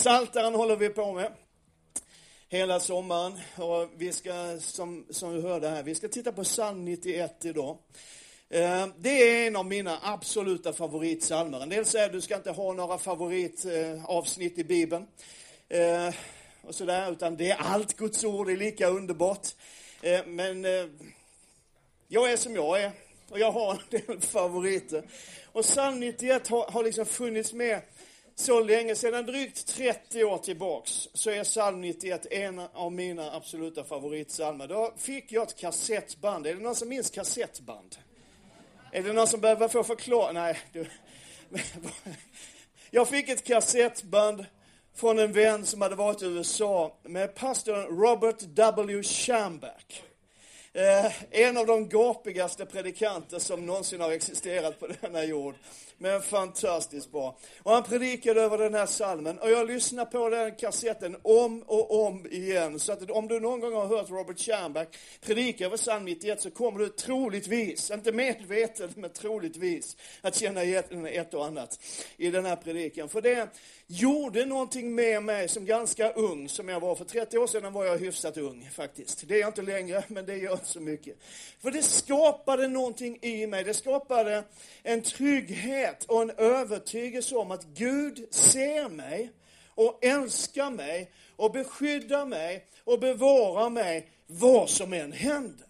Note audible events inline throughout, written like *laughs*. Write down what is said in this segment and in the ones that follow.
Saltaren håller vi på med hela sommaren. Och vi ska, som, som du hörde här, vi ska titta på psalm 91 idag. Eh, det är en av mina absoluta favoritsalmer. En del säger att du ska inte ha några favoritavsnitt i Bibeln. Eh, och sådär, utan det är allt Guds ord, det är lika underbart. Eh, men jag är som jag är och jag har en del favoriter. Och psalm 91 har, har liksom funnits med så länge, sedan drygt 30 år tillbaks, så är psalm 91 en av mina absoluta favoritsalmer. Då fick jag ett kassettband. Är det någon som minns kassettband? Är det någon som behöver få förklara? Nej, du. *laughs* Jag fick ett kassettband från en vän som hade varit i USA med pastorn Robert W. Shamback. Eh, en av de gapigaste predikanter som någonsin har existerat på denna jord. Men fantastiskt bra. Och han predikade över den här salmen och jag lyssnar på den kassetten om och om igen. Så att om du någon gång har hört Robert Stjernback predika över psalm 91 så kommer du troligtvis, inte medvetet, men troligtvis att känna igen ett och annat i den här predikan. För det gjorde någonting med mig som ganska ung, som jag var. För 30 år sedan var jag hyfsat ung faktiskt. Det är jag inte längre, men det gör inte så mycket. För det skapade någonting i mig. Det skapade en trygghet och en övertygelse om att Gud ser mig och älskar mig och beskyddar mig och bevarar mig vad som än händer.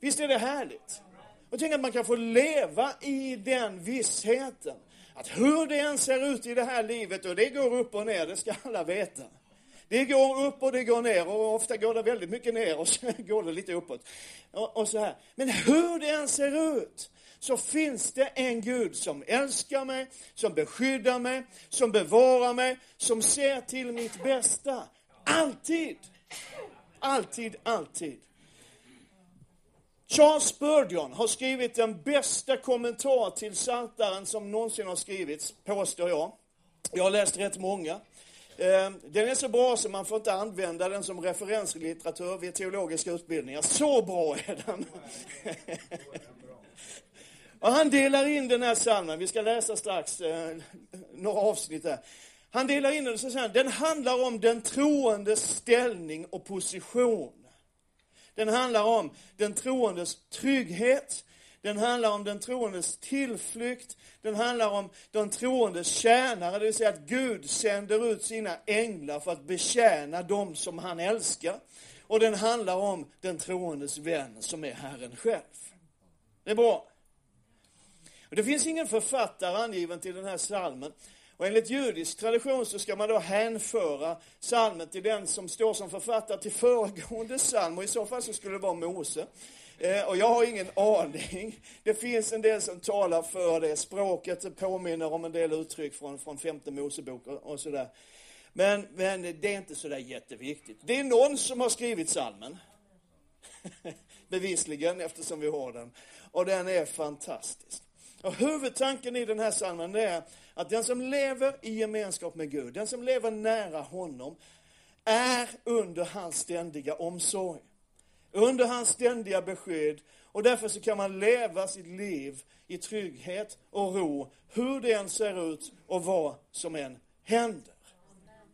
Visst är det härligt? Och tänk att man kan få leva i den vissheten. Att hur det än ser ut i det här livet, och det går upp och ner, det ska alla veta. Det går upp och det går ner och ofta går det väldigt mycket ner och så *laughs* går det lite uppåt. Och, och så här. Men hur det än ser ut så finns det en Gud som älskar mig, som beskyddar mig, som bevarar mig, som ser till mitt bästa. Alltid. Alltid, alltid. Charles Spurgeon har skrivit den bästa kommentar till Psaltaren som någonsin har skrivits, påstår jag. Jag har läst rätt många. Ehm, den är så bra så man får inte använda den som referenslitteratur vid teologiska utbildningar. Så bra är den. *laughs* Och han delar in den här psalmen, vi ska läsa strax eh, några avsnitt där. Han delar in den så säger han, den handlar om den troendes ställning och position. Den handlar om den troendes trygghet, den handlar om den troendes tillflykt, den handlar om den troendes tjänare, det vill säga att Gud sänder ut sina änglar för att betjäna dem som han älskar. Och den handlar om den troendes vän som är Herren själv. Det är bra. Och det finns ingen författare angiven till den här salmen. Och enligt judisk tradition så ska man då hänföra salmen till den som står som författare till föregående psalm och i så fall så skulle det vara Mose. Eh, och jag har ingen aning. Det finns en del som talar för det. Språket påminner om en del uttryck från, från femte Mosebok och, och sådär. Men, men det är inte sådär jätteviktigt. Det är någon som har skrivit salmen. *laughs* Bevisligen, eftersom vi har den. Och den är fantastisk. Och huvudtanken i den här salmen är att den som lever i gemenskap med Gud, den som lever nära honom, är under hans ständiga omsorg. Under hans ständiga beskydd. Och därför så kan man leva sitt liv i trygghet och ro, hur det än ser ut och vad som än händer.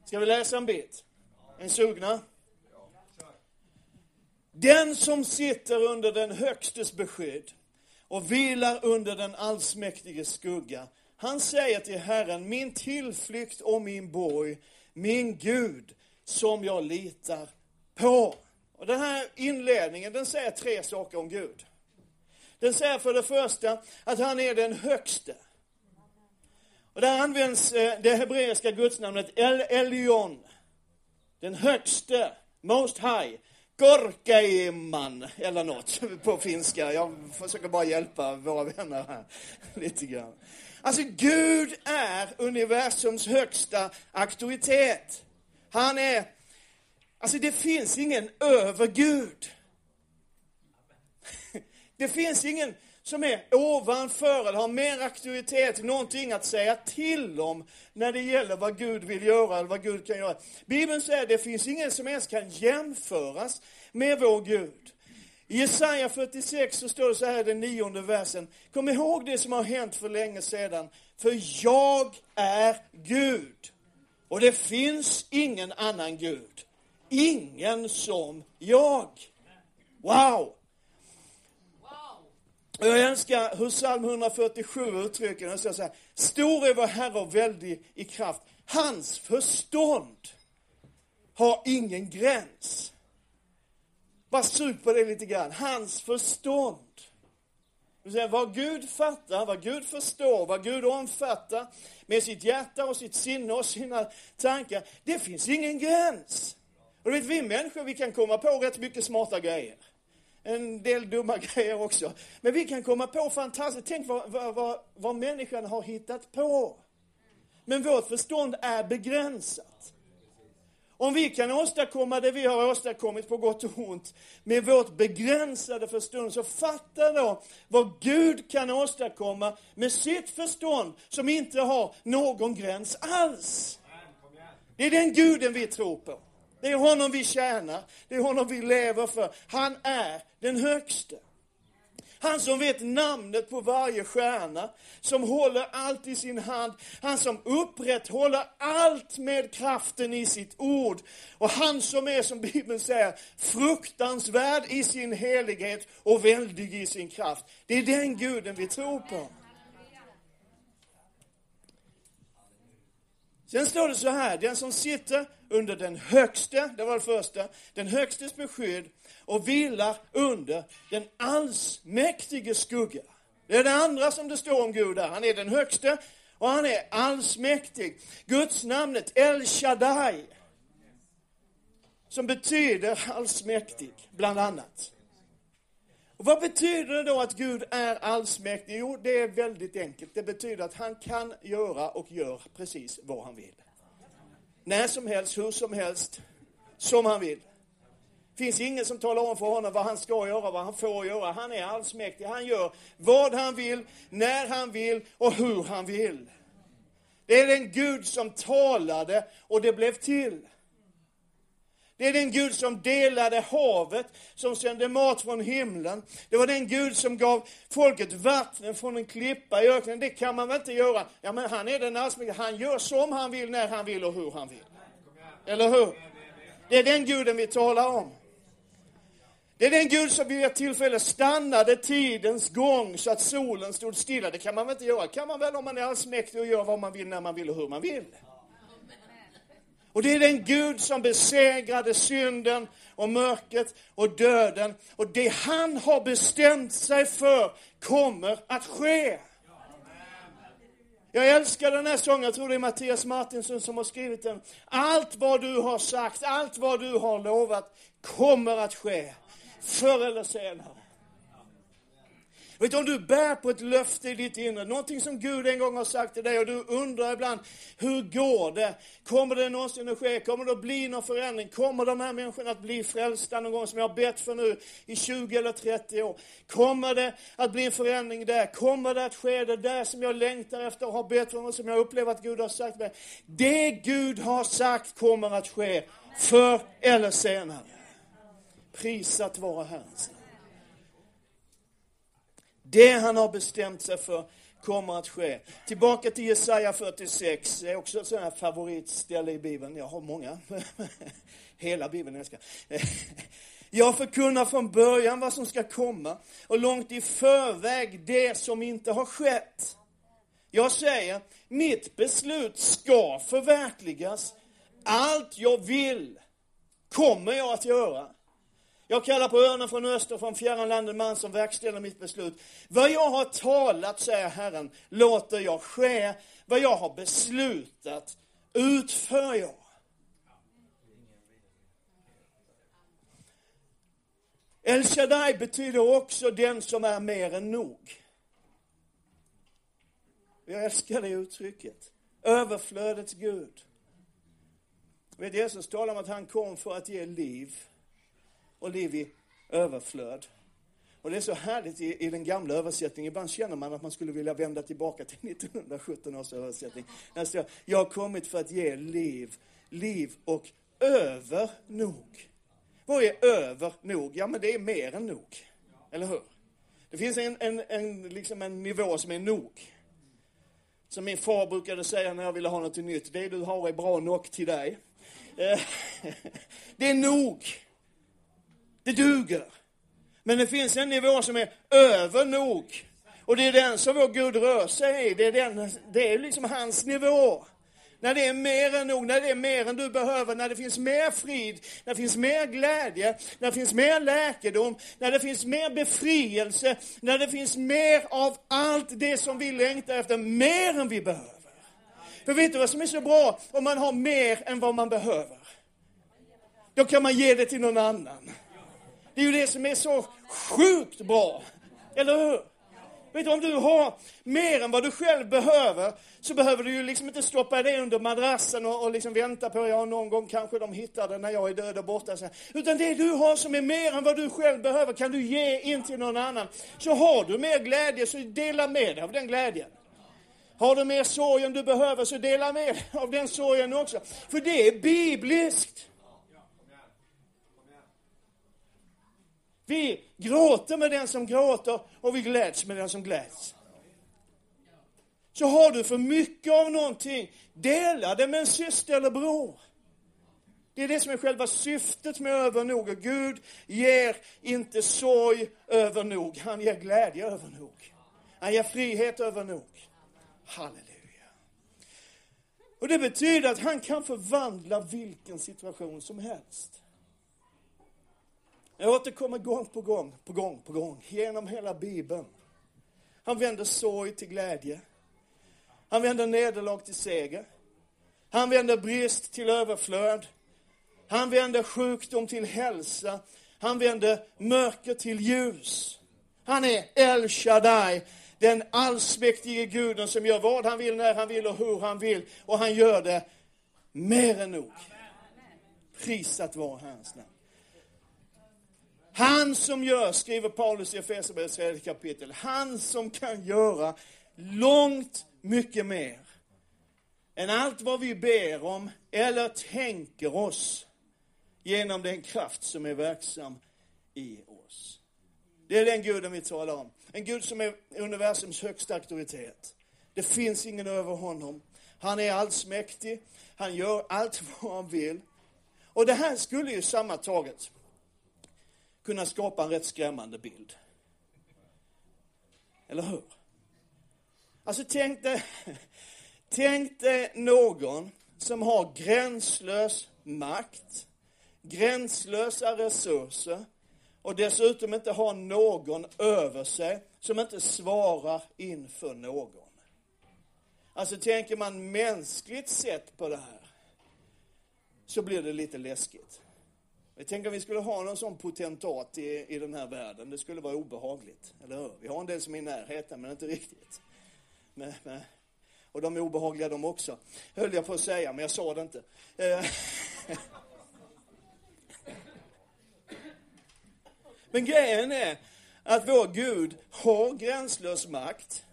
Ska vi läsa en bit? En sugna? Den som sitter under den högstes beskydd och vilar under den allsmäktiges skugga. Han säger till Herren, min tillflykt och min borg, min Gud, som jag litar på. Och den här inledningen, den säger tre saker om Gud. Den säger för det första att han är den högste. Och där används eh, det hebreiska gudsnamnet El Elyon. Den högste, Most High. Korkeimman, eller något *laughs* på finska. Jag försöker bara hjälpa våra vänner här *laughs* lite grann. Alltså, Gud är universums högsta auktoritet. Han är, alltså det finns ingen över Gud. *laughs* Det finns ingen som är ovanför eller har mer auktoritet, någonting att säga till om när det gäller vad Gud vill göra eller vad Gud kan göra. Bibeln säger att det finns ingen som ens kan jämföras med vår Gud. I Jesaja 46 så står det så här i den nionde versen. Kom ihåg det som har hänt för länge sedan. För jag är Gud. Och det finns ingen annan Gud. Ingen som jag. Wow! Och jag älskar hur psalm 147 uttrycker det. Så här, Stor är vår Herre och väldig i kraft. Hans förstånd har ingen gräns. Bara sug på det lite grann. Hans förstånd. Säga, vad Gud fattar, vad Gud förstår, vad Gud omfattar med sitt hjärta och sitt sinne och sina tankar. Det finns ingen gräns. Och du vet, vi människor, vi kan komma på rätt mycket smarta grejer. En del dumma *laughs* grejer också. Men vi kan komma på fantastiskt. Tänk vad, vad, vad, vad människan har hittat på. Men vårt förstånd är begränsat. Om vi kan åstadkomma det vi har åstadkommit på gott och ont med vårt begränsade förstånd, så fatta då vad Gud kan åstadkomma med sitt förstånd som inte har någon gräns alls. Det är den guden vi tror på. Det är honom vi tjänar, det är honom vi lever för. Han är den högste. Han som vet namnet på varje stjärna, som håller allt i sin hand. Han som upprätthåller allt med kraften i sitt ord. Och han som är, som Bibeln säger, fruktansvärd i sin helighet och väldig i sin kraft. Det är den guden vi tror på. Sen står det så här, den som sitter under den högste, det var det första, den högstes beskydd och vilar under den allsmäktige skugga. Det är det andra som det står om Gud där. Han är den högste och han är allsmäktig. Guds namnet El Shaddai, som betyder allsmäktig, bland annat. Och vad betyder det då att Gud är allsmäktig? Jo, det är väldigt enkelt. Det betyder att han kan göra och gör precis vad han vill. När som helst, hur som helst, som han vill. Det finns ingen som talar om för honom vad han ska göra, vad han får göra. Han är allsmäktig. Han gör vad han vill, när han vill och hur han vill. Det är den Gud som talade och det blev till. Det är den Gud som delade havet, som sände mat från himlen. Det var den Gud som gav folket vatten från en klippa i öknen. Det kan man väl inte göra? Ja, men han är den allsmäktige. Han gör som han vill, när han vill och hur han vill. Eller hur? Det är den guden vi talar om. Det är den Gud som vid ett tillfälle stannade tidens gång så att solen stod stilla. Det kan man väl inte göra? kan man väl om man är allsmäktig och gör vad man vill, när man vill och hur man vill. Och det är den Gud som besegrade synden och mörkret och döden. Och det han har bestämt sig för kommer att ske. Jag älskar den här sången, jag tror det är Mattias Martinsson som har skrivit den. Allt vad du har sagt, allt vad du har lovat kommer att ske. Förr eller senare. Vet du, om du bär på ett löfte i ditt inre, någonting som Gud en gång har sagt till dig och du undrar ibland, hur går det? Kommer det någonsin att ske? Kommer det att bli någon förändring? Kommer de här människorna att bli frälsta någon gång som jag har bett för nu i 20 eller 30 år? Kommer det att bli en förändring där? Kommer det att ske det där som jag längtar efter och har bett för och som jag upplever att Gud har sagt mig? Det Gud har sagt kommer att ske, förr eller senare. Prisat vara Herrens namn. Det han har bestämt sig för kommer att ske. Tillbaka till Jesaja 46, det är också ett sånt här favoritställe i Bibeln. Jag har många. *laughs* Hela Bibeln älskar jag förkunnar från början vad som ska komma och långt i förväg det som inte har skett. Jag säger, mitt beslut ska förverkligas. Allt jag vill kommer jag att göra. Jag kallar på örnen från öster, från fjärran land en man som verkställer mitt beslut. Vad jag har talat, säger Herren, låter jag ske. Vad jag har beslutat utför jag. El Shaddai betyder också den som är mer än nog. Jag älskar det uttrycket. Överflödets Gud. Vet Jesus talar om att han kom för att ge liv och liv i överflöd. Och det är så härligt i, i, den gamla översättningen. Ibland känner man att man skulle vilja vända tillbaka till *laughs* 1917 års översättning. Där står jag har kommit för att ge liv, liv och över nog. Vad är över nog? Ja, men det är mer än nog. Eller hur? Det finns en, en, en, liksom en nivå som är nog. Som min far brukade säga när jag ville ha något nytt, det du har är bra nog till dig. Eh, *laughs* det är nog. Det duger. Men det finns en nivå som är över nog. Och det är den som vår Gud rör sig i. Det är, den, det är liksom hans nivå. När det är mer än nog, när det är mer än du behöver, när det finns mer frid, när det finns mer glädje, när det finns mer läkedom, när det finns mer befrielse, när det finns mer av allt det som vi längtar efter, mer än vi behöver. För vet du vad som är så bra? Om man har mer än vad man behöver. Då kan man ge det till någon annan. Det är ju det som är så sjukt bra. Eller hur? Vet du, om du har mer än vad du själv behöver, så behöver du ju liksom inte stoppa det under madrassen och, och liksom vänta på, ja någon gång kanske de hittar det när jag är död och borta. Så Utan det du har som är mer än vad du själv behöver kan du ge in till någon annan. Så har du mer glädje, så dela med dig av den glädjen. Har du mer sorg än du behöver, så dela med dig av den sorgen också. För det är bibliskt. Vi gråter med den som gråter och vi gläds med den som gläds. Så har du för mycket av någonting, dela det med en syster eller bror. Det är det som är själva syftet med övernog. Och Gud ger inte sorg över nog, han ger glädje över nog. Han ger frihet över nog. Halleluja. Och det betyder att han kan förvandla vilken situation som helst. Jag återkommer gång på gång, på gång, på gång, genom hela Bibeln. Han vänder sorg till glädje. Han vänder nederlag till seger. Han vänder brist till överflöd. Han vänder sjukdom till hälsa. Han vänder mörker till ljus. Han är El Shaddai, den allsmäktige guden som gör vad han vill, när han vill och hur han vill. Och han gör det mer än nog. Prisat var hans namn. Han som gör, skriver Paulus i Efesierbrevets tredje kapitel, han som kan göra långt mycket mer än allt vad vi ber om eller tänker oss genom den kraft som är verksam i oss. Det är den guden vi talar om. En Gud som är universums högsta auktoritet. Det finns ingen över honom. Han är allsmäktig. Han gör allt *laughs* vad han vill. Och det här skulle ju sammantaget kunna skapa en rätt skrämmande bild. Eller hur? Alltså tänk dig, *laughs* tänk dig någon som har gränslös makt, gränslösa resurser och dessutom inte har någon över sig som inte svarar inför någon. Alltså tänker man mänskligt sett på det här så blir det lite läskigt. Tänk om vi skulle ha någon sån potentat i, i den här världen. Det skulle vara obehagligt, eller hur? Vi har en del som är i närheten, men inte riktigt. Men, men, och de är obehagliga de också, höll jag på att säga, men jag sa det inte. Eh. Men grejen är att vår Gud har gränslös makt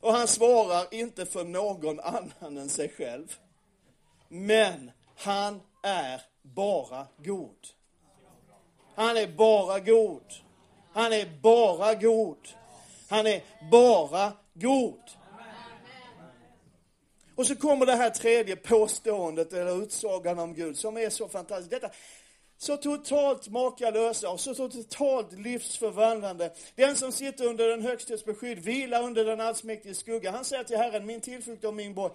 och han svarar inte för någon annan än sig själv. Men han är bara god. Han är bara god. Han är bara god. Han är bara god. Och så kommer det här tredje påståendet eller utsagan om Gud som är så fantastiskt. Detta så totalt makalösa och så totalt livsförvandlande. Den som sitter under den högstes beskydd vilar under den allsmäktige skugga. Han säger till Herren, min tillflykt och min borg.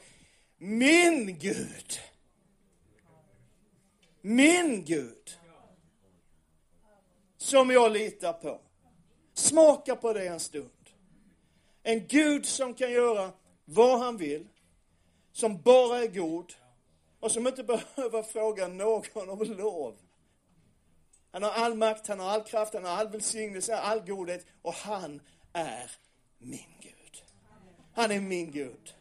Min Gud! Min Gud! Som jag litar på. Smaka på det en stund. En Gud som kan göra vad han vill, som bara är god och som inte *laughs* behöver fråga någon om lov. Han har all makt, han har all kraft, han har all välsignelse, all godhet och han är min Gud. Han är min Gud.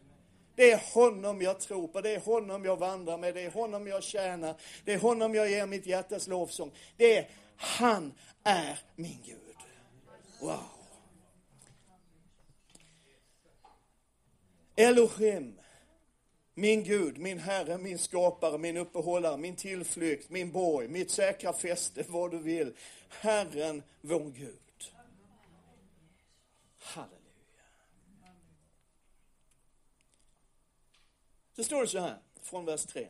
Det är honom jag tror på, det är honom jag vandrar med, det är honom jag tjänar, det är honom jag ger mitt hjärtas lovsång. Det är han är min Gud. Wow. Elohim, min Gud, min Herre, min skapare, min uppehållare, min tillflykt, min borg, mitt säkra fäste, vad du vill. Herren, vår Gud. Halleluja. Så står det så här, från vers 3.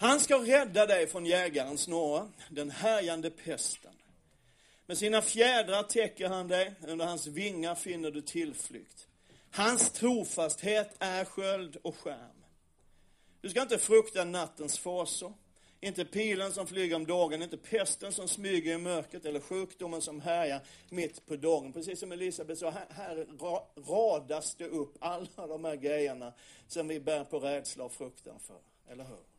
Han ska rädda dig från jägarens snara, den härjande pesten. Med sina fjädrar täcker han dig, under hans vingar finner du tillflykt. Hans trofasthet är sköld och skärm. Du ska inte frukta nattens fasor, inte pilen som flyger om dagen, inte pesten som smyger i mörkret eller sjukdomen som härjar mitt på dagen. Precis som Elisabeth sa, här, här radas det upp alla de här grejerna som vi bär på rädsla och fruktan för. Eller hur?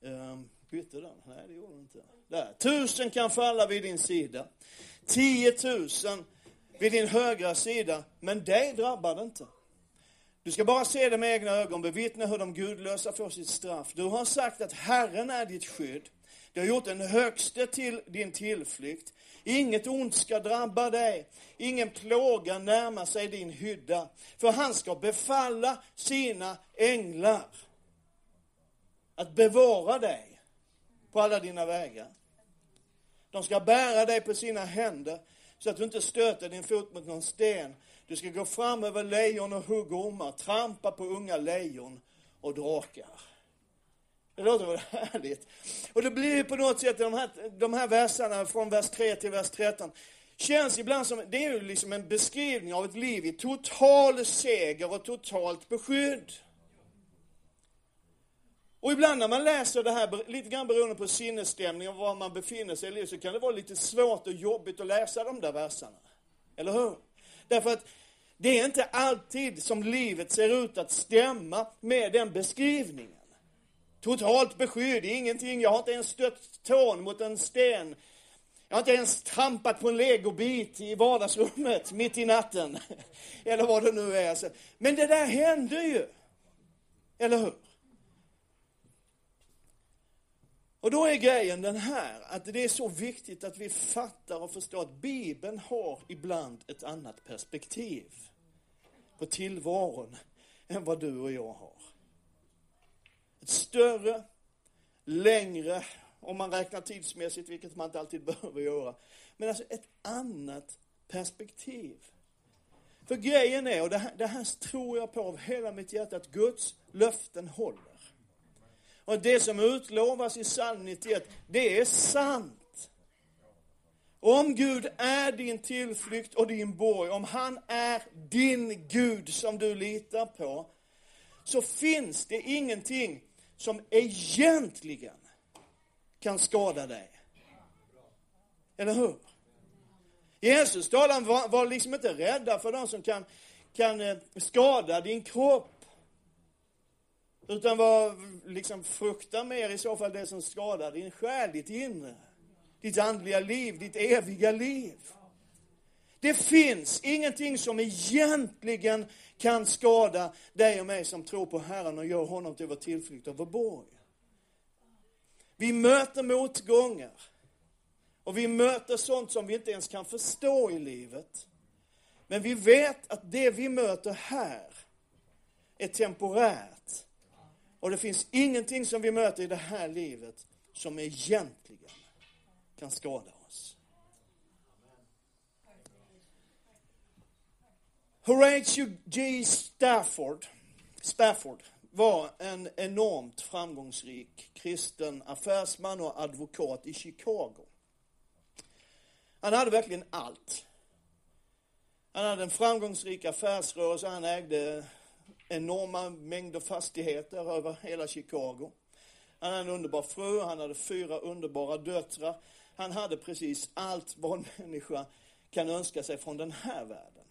Um, bytte den? Nej, det gjorde den inte. Där. Tusen kan falla vid din sida. Tiotusen vid din högra sida, men dig drabbar det inte. Du ska bara se det med egna ögon, bevittna hur de gudlösa får sitt straff. Du har sagt att Herren är ditt skydd. Du har gjort den högste till din tillflykt. Inget ont ska drabba dig, ingen plåga närma sig din hydda. För han ska befalla sina änglar att bevara dig på alla dina vägar. De ska bära dig på sina händer så att du inte stöter din fot mot någon sten. Du ska gå fram över lejon och huggormar, trampa på unga lejon och drakar. Det låter väl *laughs* härligt? Och det blir på något sätt de här, de här verserna från vers 3 till vers 13 känns ibland som, det är ju liksom en beskrivning av ett liv i total seger och totalt beskydd. Och ibland när man läser det här, lite grann beroende på sinnesstämning och var man befinner sig i livet, så kan det vara lite svårt och jobbigt att läsa de där verserna. Eller hur? Därför att det är inte alltid som livet ser ut att stämma med den beskrivningen. Totalt beskydd, ingenting, jag har inte ens stött tån mot en sten. Jag har inte ens trampat på en legobit i vardagsrummet *laughs* mitt i natten. *laughs* Eller vad det nu är. Men det där händer ju. Eller hur? Och då är grejen den här, att det är så viktigt att vi fattar och förstår att Bibeln har ibland ett annat perspektiv på tillvaron än vad du och jag har. Ett större, längre, om man räknar tidsmässigt, vilket man inte alltid *laughs* behöver göra, men alltså ett annat perspektiv. För grejen är, och det här, det här tror jag på av hela mitt hjärta, att Guds löften håller. Och det som utlovas i psalm 91, det är sant. Om Gud är din tillflykt och din borg, om han är din Gud som du litar på, så finns det ingenting som egentligen kan skada dig. Eller hur? Jesus talade var, var liksom inte rädda för de som kan, kan eh, skada din kropp. Utan vad, liksom frukta mer i så fall det som skadar din själ, ditt inre. Ditt andliga liv, ditt eviga liv. Det finns ingenting som egentligen kan skada dig och mig som tror på Herren och gör honom till vår tillflykt och vår borg. Vi möter motgångar. Och vi möter sånt som vi inte ens kan förstå i livet. Men vi vet att det vi möter här är temporärt. Och det finns ingenting som vi möter i det här livet som egentligen kan skada oss. Horatio G. Stafford, Spafford var en enormt framgångsrik kristen affärsman och advokat i Chicago. Han hade verkligen allt. Han hade en framgångsrik affärsrörelse, han ägde enorma mängder fastigheter över hela Chicago. Han hade en underbar fru, han hade fyra underbara döttrar. Han hade precis allt vad en människa kan önska sig från den här världen.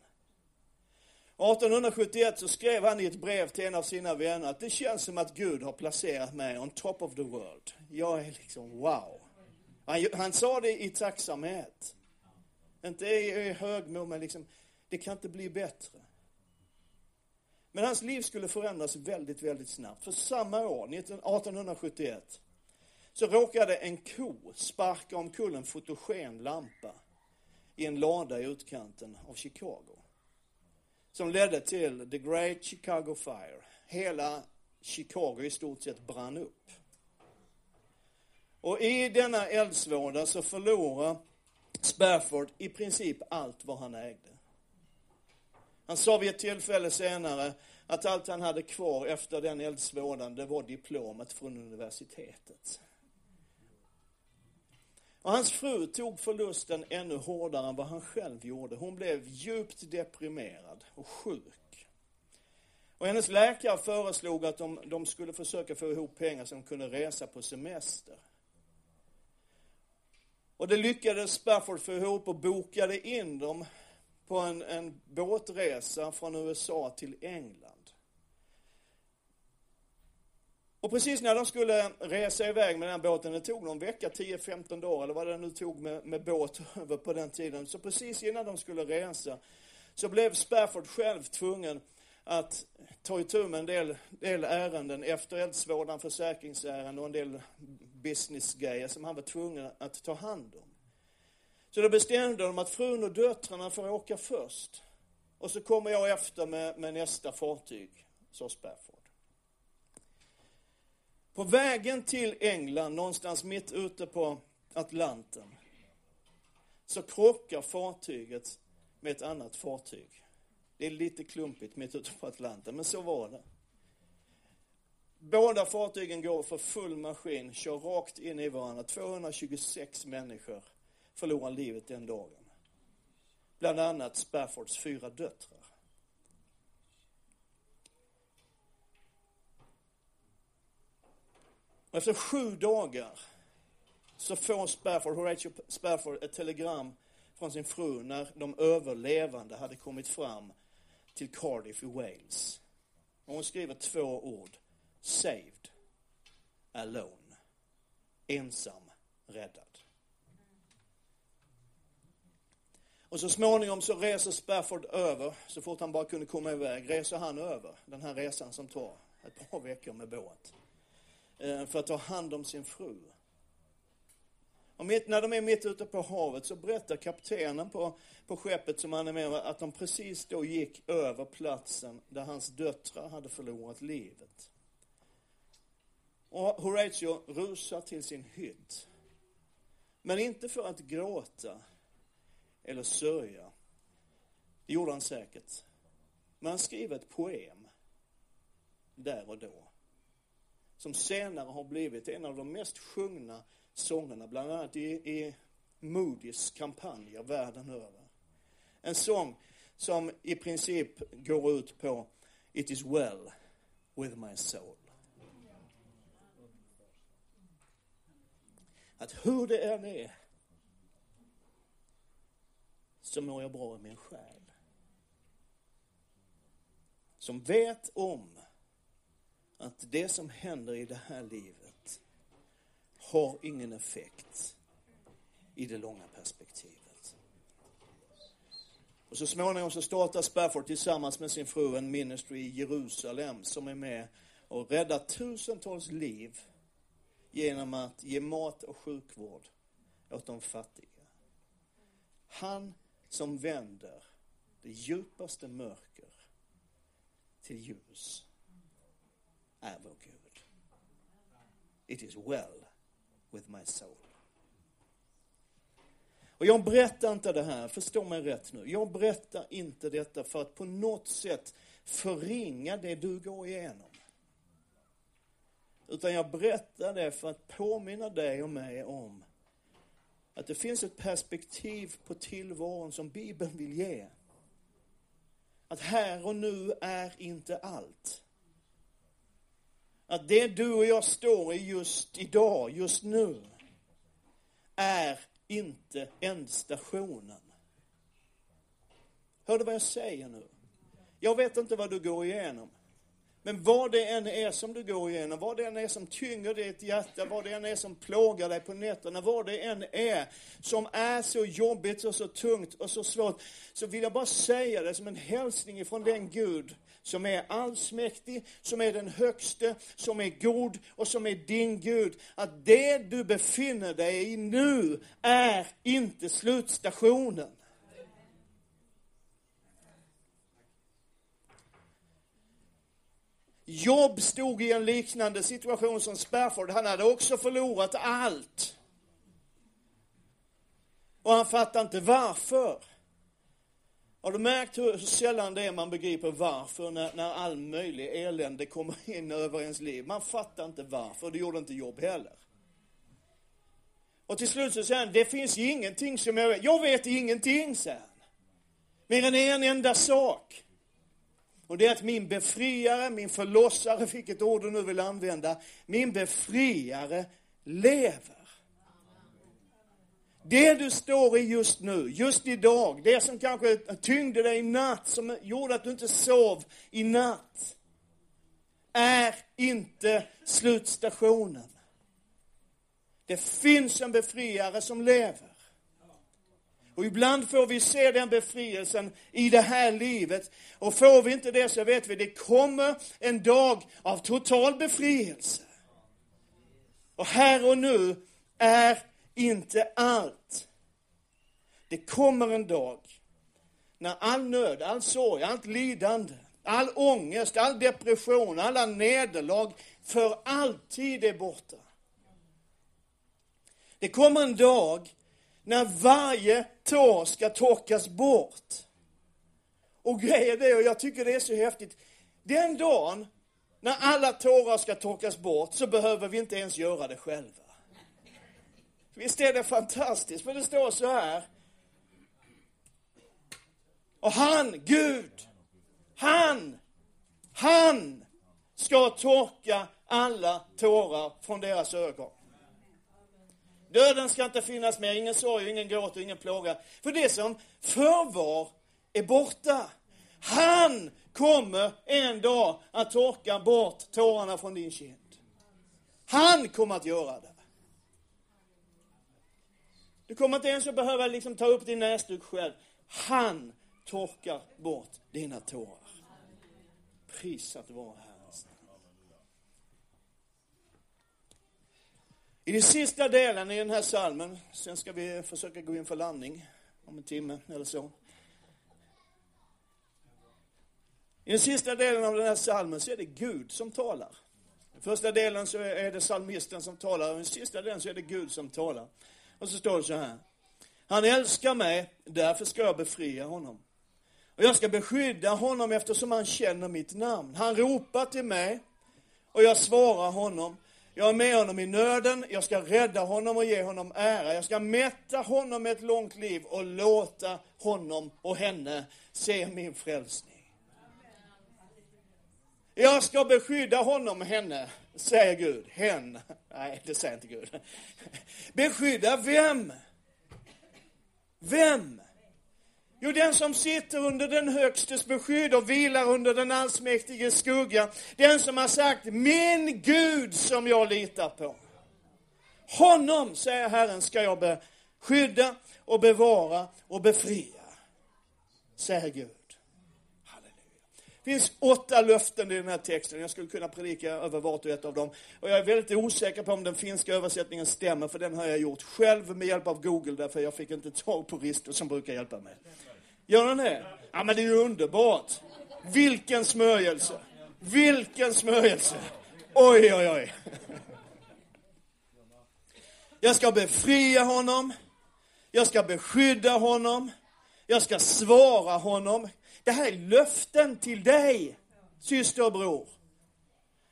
1871 så skrev han i ett brev till en av sina vänner att det känns som att Gud har placerat mig on top of the world. Jag är liksom wow. Han, han sa det i tacksamhet. Inte i, i högmod, men liksom, det kan inte bli bättre. Men hans liv skulle förändras väldigt, väldigt snabbt. För samma år, 1871, så råkade en ko sparka omkull en fotogen lampa i en lada i utkanten av Chicago. Som ledde till the Great Chicago Fire. Hela Chicago i stort sett brann upp. Och i denna eldsvåda så förlorade Spafford i princip allt vad han ägde. Han sa vid ett tillfälle senare att allt han hade kvar efter den eldsvådan, det var diplomet från universitetet. Och hans fru tog förlusten ännu hårdare än vad han själv gjorde. Hon blev djupt deprimerad och sjuk. Och hennes läkare föreslog att de, de skulle försöka få ihop pengar så de kunde resa på semester. Och det lyckades Spafford få ihop och bokade in dem på en, en båtresa från USA till England. Och precis när de skulle resa iväg med den båten, det tog någon vecka, 10-15 dagar eller vad det nu tog med, med båt *laughs* över på den tiden. Så precis innan de skulle resa så blev Spafford själv tvungen att ta itu med en del, del ärenden efter eldsvådan, försäkringsärenden och en del businessgrejer som han var tvungen att ta hand om. Så då bestämde de att frun och döttrarna får åka först. Och så kommer jag efter med, med nästa fartyg, sa Spafford. På vägen till England, någonstans mitt ute på Atlanten, så krockar fartyget med ett annat fartyg. Det är lite klumpigt mitt ute på Atlanten, men så var det. Båda fartygen går för full maskin, kör rakt in i varandra. 226 människor förlorar livet den dagen. Bland annat Spaffords fyra döttrar. Och efter sju dagar så får Spafford, Horatio Spafford ett telegram från sin fru när de överlevande hade kommit fram till Cardiff i Wales. Och hon skriver två ord. Saved. Alone. Ensam. Räddad. Och så småningom så reser Spafford över, så fort han bara kunde komma iväg, reser han över den här resan som tar ett par veckor med båt. Eh, för att ta hand om sin fru. Och mitt, när de är mitt ute på havet så berättar kaptenen på, på skeppet som han är med att de precis då gick över platsen där hans döttrar hade förlorat livet. Och Horatio rusar till sin hytt. Men inte för att gråta eller sörja. Det gjorde han säkert. Men han skriver ett poem där och då som senare har blivit en av de mest sjungna sångerna, bland annat i, i Moody's kampanjer världen över. En sång som i princip går ut på It is well with my soul. Att hur det än är så mår jag bra i min själ. Som vet om att det som händer i det här livet har ingen effekt i det långa perspektivet. Och så småningom så startar Spafford tillsammans med sin fru en ministry i Jerusalem som är med och räddar tusentals liv genom att ge mat och sjukvård åt de fattiga. Han som vänder det djupaste mörker till ljus är vår Gud. It is well with my soul. Och jag berättar inte det här, förstå mig rätt nu. Jag berättar inte detta för att på något sätt förringa det du går igenom. Utan jag berättar det för att påminna dig och mig om att det finns ett perspektiv på tillvaron som Bibeln vill ge. Att här och nu är inte allt. Att det du och jag står i just idag, just nu, är inte ändstationen. Hör du vad jag säger nu? Jag vet inte vad du går igenom. Men vad det än är som du går igenom, vad det än är som tynger ditt hjärta, vad det än är som plågar dig på nätterna, vad det än är som är så jobbigt och så tungt och så svårt, så vill jag bara säga det som en hälsning ifrån den Gud som är allsmäktig, som är den högste, som är god och som är din Gud. Att det du befinner dig i nu är inte slutstationen. Jobb stod i en liknande situation som Spafford. Han hade också förlorat allt. Och han fattade inte varför. Har du märkt hur sällan det är man begriper varför när, när all möjlig elände kommer in över ens liv? Man fattar inte varför, det gjorde inte jobb heller. Och till slut så säger han, det finns ingenting som jag vet. Jag vet ingenting, säger han. Mer än en enda sak. Och det är att min befriare, min förlossare, vilket ord du nu vill använda, min befriare lever. Det du står i just nu, just idag, det som kanske tyngde dig i natt, som gjorde att du inte sov i natt, är inte slutstationen. Det finns en befriare som lever. Och ibland får vi se den befrielsen i det här livet. Och får vi inte det så vet vi, det kommer en dag av total befrielse. Och här och nu är inte allt. Det kommer en dag när all nöd, all sorg, allt lidande, all ångest, all depression, alla nederlag för alltid är borta. Det kommer en dag när varje tår ska torkas bort. Och grejen är, och jag tycker det är så häftigt, den dagen när alla tårar ska torkas bort så behöver vi inte ens göra det själva. Visst är det fantastiskt? För det står så här. Och han, Gud, han, han ska torka alla tårar från deras ögon. Döden ska inte finnas mer, ingen sorg, ingen gråt och ingen plåga. För det som förvar är borta. Han kommer en dag att torka bort tårarna från din kind. Han kommer att göra det. Du kommer inte ens att behöva liksom ta upp din näsduk själv. Han torkar bort dina tårar. Prisat här Herrens namn. I den sista delen i den här salmen, sen ska vi försöka gå in för landning om en timme eller så. I den sista delen av den här salmen så är det Gud som talar. I första delen så är det salmisten som talar och i den sista delen så är det Gud som talar. Och så står det så här. Han älskar mig, därför ska jag befria honom. Och jag ska beskydda honom eftersom han känner mitt namn. Han ropar till mig och jag svarar honom. Jag är med honom i nöden, jag ska rädda honom och ge honom ära. Jag ska mätta honom med ett långt liv och låta honom och henne se min frälsning. Jag ska beskydda honom och henne, säger Gud. Hen. Nej, det säger inte Gud. Beskydda vem? Vem? Jo, den som sitter under den högstes beskydd och vilar under den allsmäktiges skugga. Den som har sagt, min Gud som jag litar på. Honom, säger Herren, ska jag beskydda och bevara och befria, säger Gud. Det finns åtta löften i den här texten. Jag skulle kunna predika över vart och ett av dem. Och jag är väldigt osäker på om den finska översättningen stämmer, för den har jag gjort själv med hjälp av Google, därför jag fick inte tag på Risto som brukar hjälpa mig. Gör den det? Ja, men det är ju underbart. Vilken smörjelse! Vilken smörjelse! Oj, oj, oj. Jag ska befria honom. Jag ska beskydda honom. Jag ska svara honom. Det här är löften till dig, syster och bror.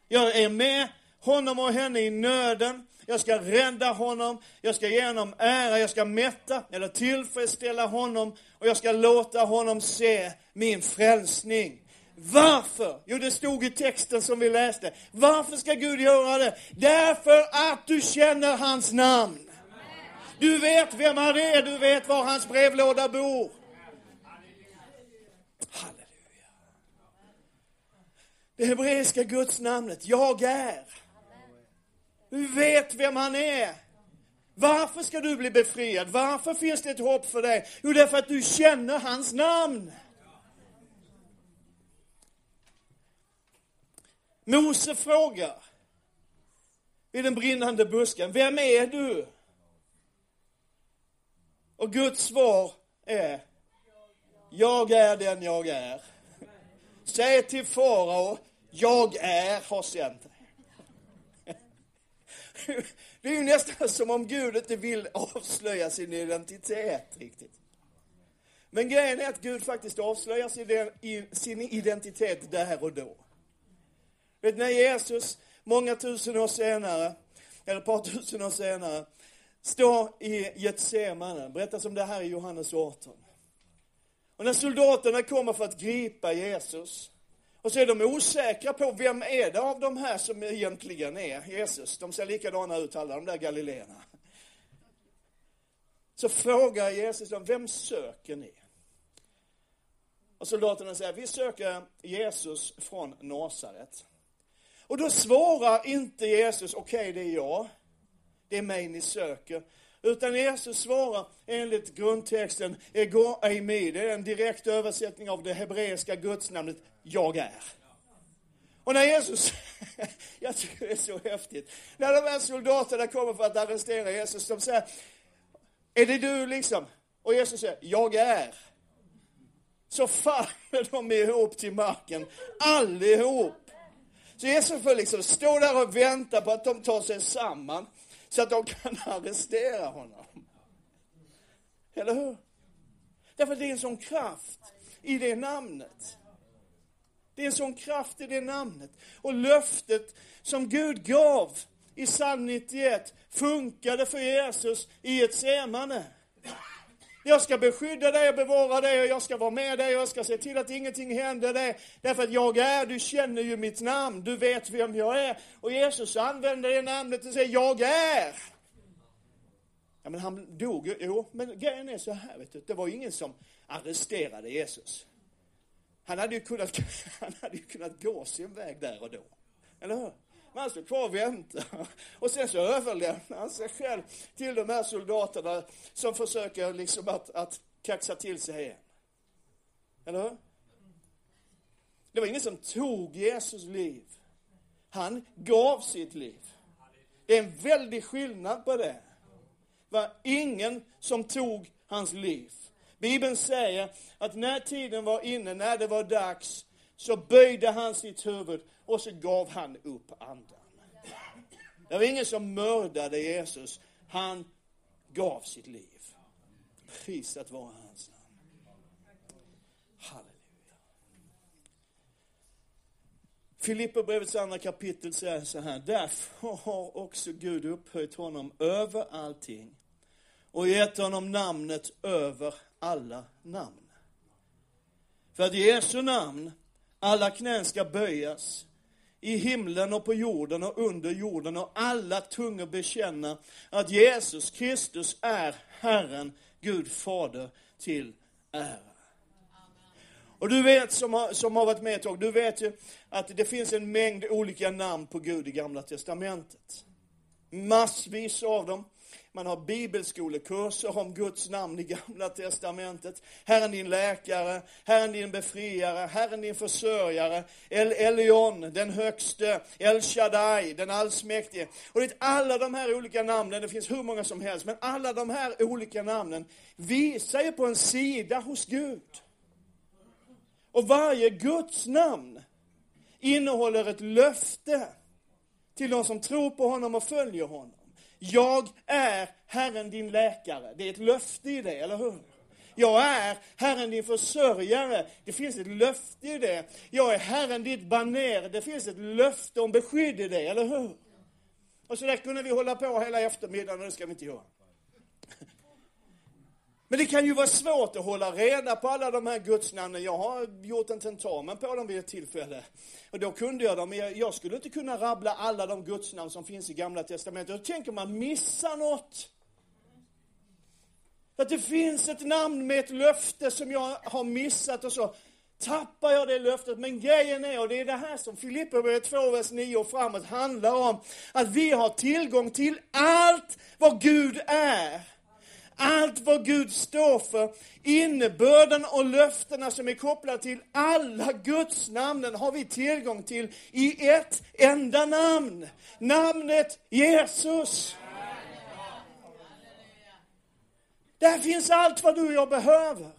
Jag är med honom och henne i nöden. Jag ska rädda honom, jag ska ge honom ära, jag ska mätta eller tillfredsställa honom och jag ska låta honom se min frälsning. Varför? Jo, det stod i texten som vi läste. Varför ska Gud göra det? Därför att du känner hans namn. Du vet vem han är, du vet var hans brevlåda bor. Halleluja. Det hebreiska gudsnamnet, jag är. Du vet vem han är. Varför ska du bli befriad? Varför finns det ett hopp för dig? Jo, därför att du känner hans namn. Mose frågar vid den brinnande busken, vem är du? Och Guds svar är, jag är den jag är. Säg till farao, jag är har sänt. *laughs* Det är ju nästan som om Gud inte vill avslöja sin identitet riktigt. Men grejen är att Gud faktiskt avslöjar sin identitet där och då. Vet, när Jesus, många tusen år senare, eller ett par tusen år senare, står i Getsemane, berättas om det här i Johannes 18. Och när soldaterna kommer för att gripa Jesus, och så är de osäkra på vem är det av de här som egentligen är Jesus. De ser likadana ut alla de där galileerna. Så frågar Jesus dem, vem söker ni? Och soldaterna säger, vi söker Jesus från Nasaret. Och då svarar inte Jesus, okej okay, det är jag. Det är mig ni söker. Utan Jesus svarar enligt grundtexten, ego eimi. Det är en direkt översättning av det hebreiska gudsnamnet, jag är. Och när Jesus, *laughs* jag tycker det är så häftigt, när de här soldaterna kommer för att arrestera Jesus, de säger, är det du liksom? Och Jesus säger, jag är. Så faller de ihop till marken, allihop. Så Jesus får liksom stå där och vänta på att de tar sig samman så att de kan *laughs* arrestera honom. Eller hur? Därför att det är en sån kraft i det namnet. Det är en sån kraft i det namnet. Och löftet som Gud gav i psalm 91 funkade för Jesus i ett semane. Jag ska beskydda dig och bevara dig och jag ska vara med dig och jag ska se till att ingenting händer dig. Därför att jag är, du känner ju mitt namn, du vet vem jag är. Och Jesus använder det namnet och säger, jag är. Ja men han dog ju, jo, men grejen är så här vet du, det var ingen som arresterade Jesus. Han hade ju kunnat, *laughs* han hade ju kunnat gå sin väg där och då. Eller hur? Men han stod kvar och väntade. *laughs* Och sen så överlämnar han sig själv till de här soldaterna som försöker liksom att, att kaxa till sig igen. Eller hur? Det var ingen som tog Jesus liv. Han gav sitt liv. Det är en väldig skillnad på det. Det var ingen som tog hans liv. Bibeln säger att när tiden var inne, när det var dags, så böjde han sitt huvud och så gav han upp andan. Det var ingen som mördade Jesus. Han gav sitt liv. Prisat vara hans namn. Halleluja. Filipperbrevets andra kapitel säger så här. Därför har också Gud upphöjt honom över allting och gett honom namnet över alla namn. För att Jesu namn alla knän ska böjas i himlen och på jorden och under jorden och alla tungor bekänna att Jesus Kristus är Herren, Gud Fader till ära. Och du vet som har, som har varit med ett tag, du vet ju att det finns en mängd olika namn på Gud i Gamla Testamentet. Massvis av dem. Man har bibelskolekurser om Guds namn i Gamla Testamentet. Herren din läkare, Herren din befriare, Herren din försörjare, El Elion, den högste, El Shaddai, den allsmäktige. Och det alla de här olika namnen, det finns hur många som helst, men alla de här olika namnen visar ju på en sida hos Gud. Och varje Guds namn innehåller ett löfte till de som tror på honom och följer honom. Jag är Herren din läkare. Det är ett löfte i det, eller hur? Jag är Herren din försörjare. Det finns ett löfte i det. Jag är Herren ditt baner. Det finns ett löfte om beskydd i det, eller hur? Och så där kunde vi hålla på hela eftermiddagen och det ska vi inte göra. Men det kan ju vara svårt att hålla reda på alla de här gudsnamnen. Jag har gjort en tentamen på dem vid ett tillfälle. Och då kunde jag dem, men jag skulle inte kunna rabbla alla de gudsnamn som finns i Gamla Testamentet. Då tänker man missa något. Att det finns ett namn med ett löfte som jag har missat och så tappar jag det löftet. Men grejen är, och det är det här som Filipperbrevet 2, vers 9 och framåt handlar om, att vi har tillgång till allt vad Gud är allt vad Gud står för, innebörden och löftena som är kopplade till alla Guds namnen har vi tillgång till i ett enda namn. Namnet Jesus. Där finns allt vad du och jag behöver.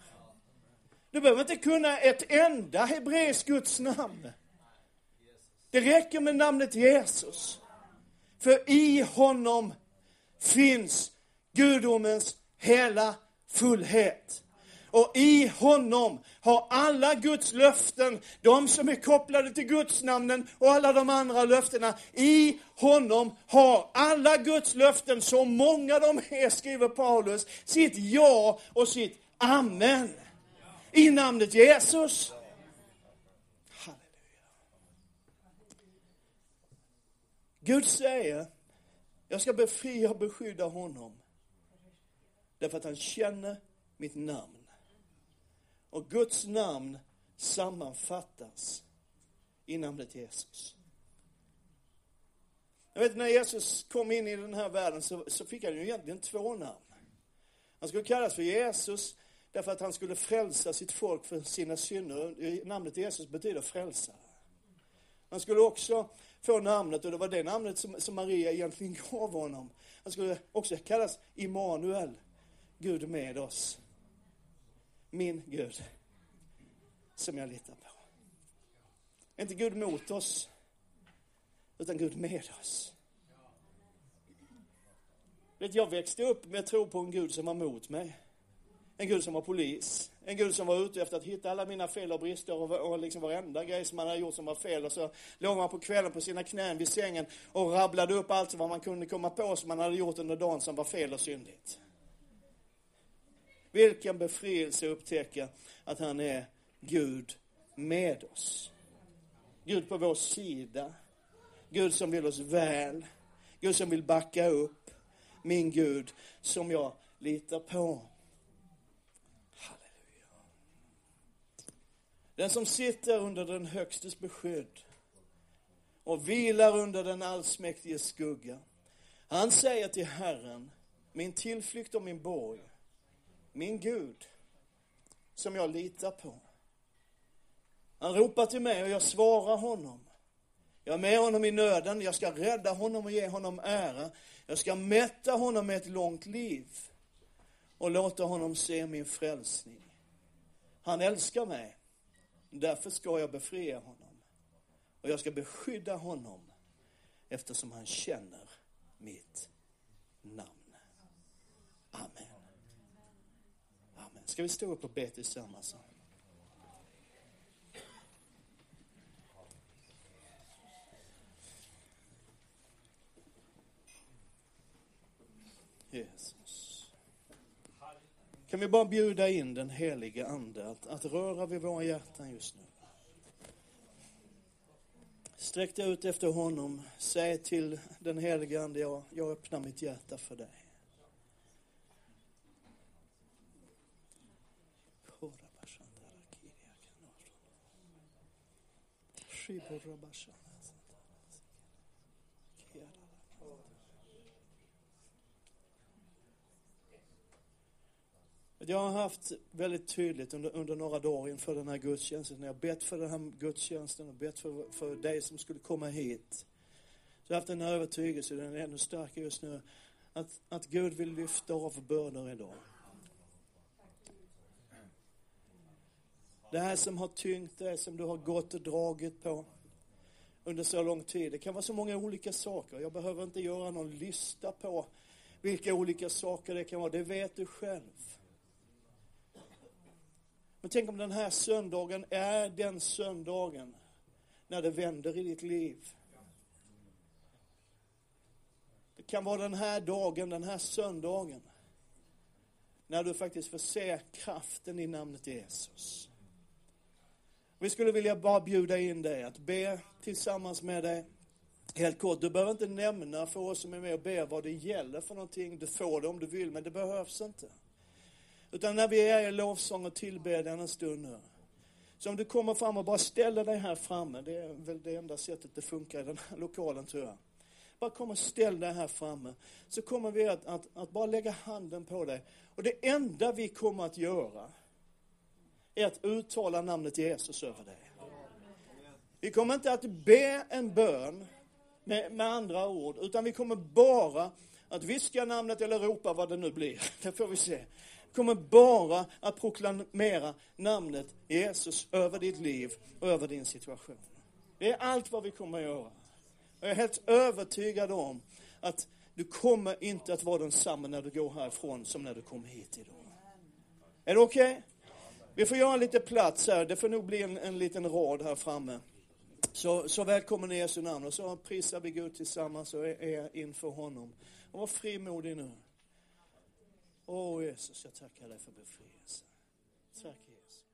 Du behöver inte kunna ett enda hebreiskt Guds namn. Det räcker med namnet Jesus. För i honom finns gudomens hela fullhet. Och i honom har alla Guds löften, de som är kopplade till Guds namnen och alla de andra löftena, i honom har alla Guds löften, så många de är, skriver Paulus, sitt ja och sitt amen. I namnet Jesus. Halleluja. Gud säger, jag ska befria och beskydda honom. Därför att han känner mitt namn. Och Guds namn sammanfattas i namnet Jesus. Jag vet när Jesus kom in i den här världen så, så fick han ju egentligen två namn. Han skulle kallas för Jesus därför att han skulle frälsa sitt folk för sina synder. Namnet Jesus betyder frälsare. Han skulle också få namnet, och det var det namnet som, som Maria egentligen *laughs* gav honom. Han skulle också kallas Immanuel, Gud med oss. Min Gud, som jag litar på. Inte Gud mot oss, utan Gud med oss. Jag växte upp med tro på en Gud som var mot mig. En Gud som var polis. En Gud som var ute efter att hitta alla mina fel och brister och, och liksom varenda grej som man hade gjort som var fel. Och så låg man på kvällen på sina knän vid sängen och rabblade upp allt vad man kunde komma på som man hade gjort under dagen som var fel och syndigt. Vilken befrielse att upptäcka att han är Gud med oss. Gud på vår sida. Gud som vill oss väl. Gud som vill backa upp. Min Gud som jag litar på. Halleluja Den som sitter under den högstes beskydd och vilar under den allsmäktiges skugga. Han säger till Herren, min tillflykt och min borg, min Gud, som jag litar på. Han ropar till mig och jag svarar honom. Jag är med honom i nöden, jag ska rädda honom och ge honom ära. Jag ska mätta honom med ett långt liv och låta honom se min frälsning. Han älskar mig Därför ska jag befria honom. Och jag ska beskydda honom eftersom han känner mitt namn. Amen. Amen. Ska vi stå upp och be tillsammans? Jesus. Kan vi bara bjuda in den helige Ande att, att röra vid våra hjärtan just nu. Sträck dig ut efter honom. Säg till den helige Ande, jag, jag öppnar mitt hjärta för dig. Jag har haft väldigt tydligt under, under några dagar inför den här gudstjänsten, när jag bett för den här gudstjänsten och bett för, för dig som skulle komma hit. Så jag har haft en övertygelse, den är ännu starkare just nu, att, att Gud vill lyfta av bördor idag. Det här som har tyngt dig, som du har gått och dragit på under så lång tid. Det kan vara så många olika saker. Jag behöver inte göra någon lista på vilka olika saker det kan vara. Det vet du själv. Men tänk om den här söndagen är den söndagen när det vänder i ditt liv. Det kan vara den här dagen, den här söndagen, när du faktiskt får se kraften i namnet Jesus. Vi skulle vilja bara bjuda in dig att be tillsammans med dig. Helt kort, du behöver inte nämna för oss som är med och ber vad det gäller för någonting. Du får det om du vill, men det behövs inte. Utan när vi är i lovsång och tillbedjan en stund nu. Så om du kommer fram och bara ställer dig här framme, det är väl det enda sättet det funkar i den här lokalen tror jag. Bara kom och ställ dig här framme. Så kommer vi att, att, att bara lägga handen på dig. Och det enda vi kommer att göra är att uttala namnet Jesus över dig. Vi kommer inte att be en bön med, med andra ord, utan vi kommer bara att viska namnet eller ropa vad det nu blir. *laughs* Det får vi se Vi kommer bara att proklamera namnet Jesus över ditt liv och över din situation. Det är allt vad vi kommer att göra. Jag är helt övertygad om att du kommer inte att vara densamma när du går härifrån som när du kom hit idag. Är det okej? Okay? Vi får göra lite plats här. Det får nog bli en, en liten rad här framme. Så, så välkommen i Jesu namn. Och så prisar vi Gud tillsammans och är, är inför honom. Och var frimodig nu. Åh Jesus, jag tackar dig för befrielse. Tack Jesus.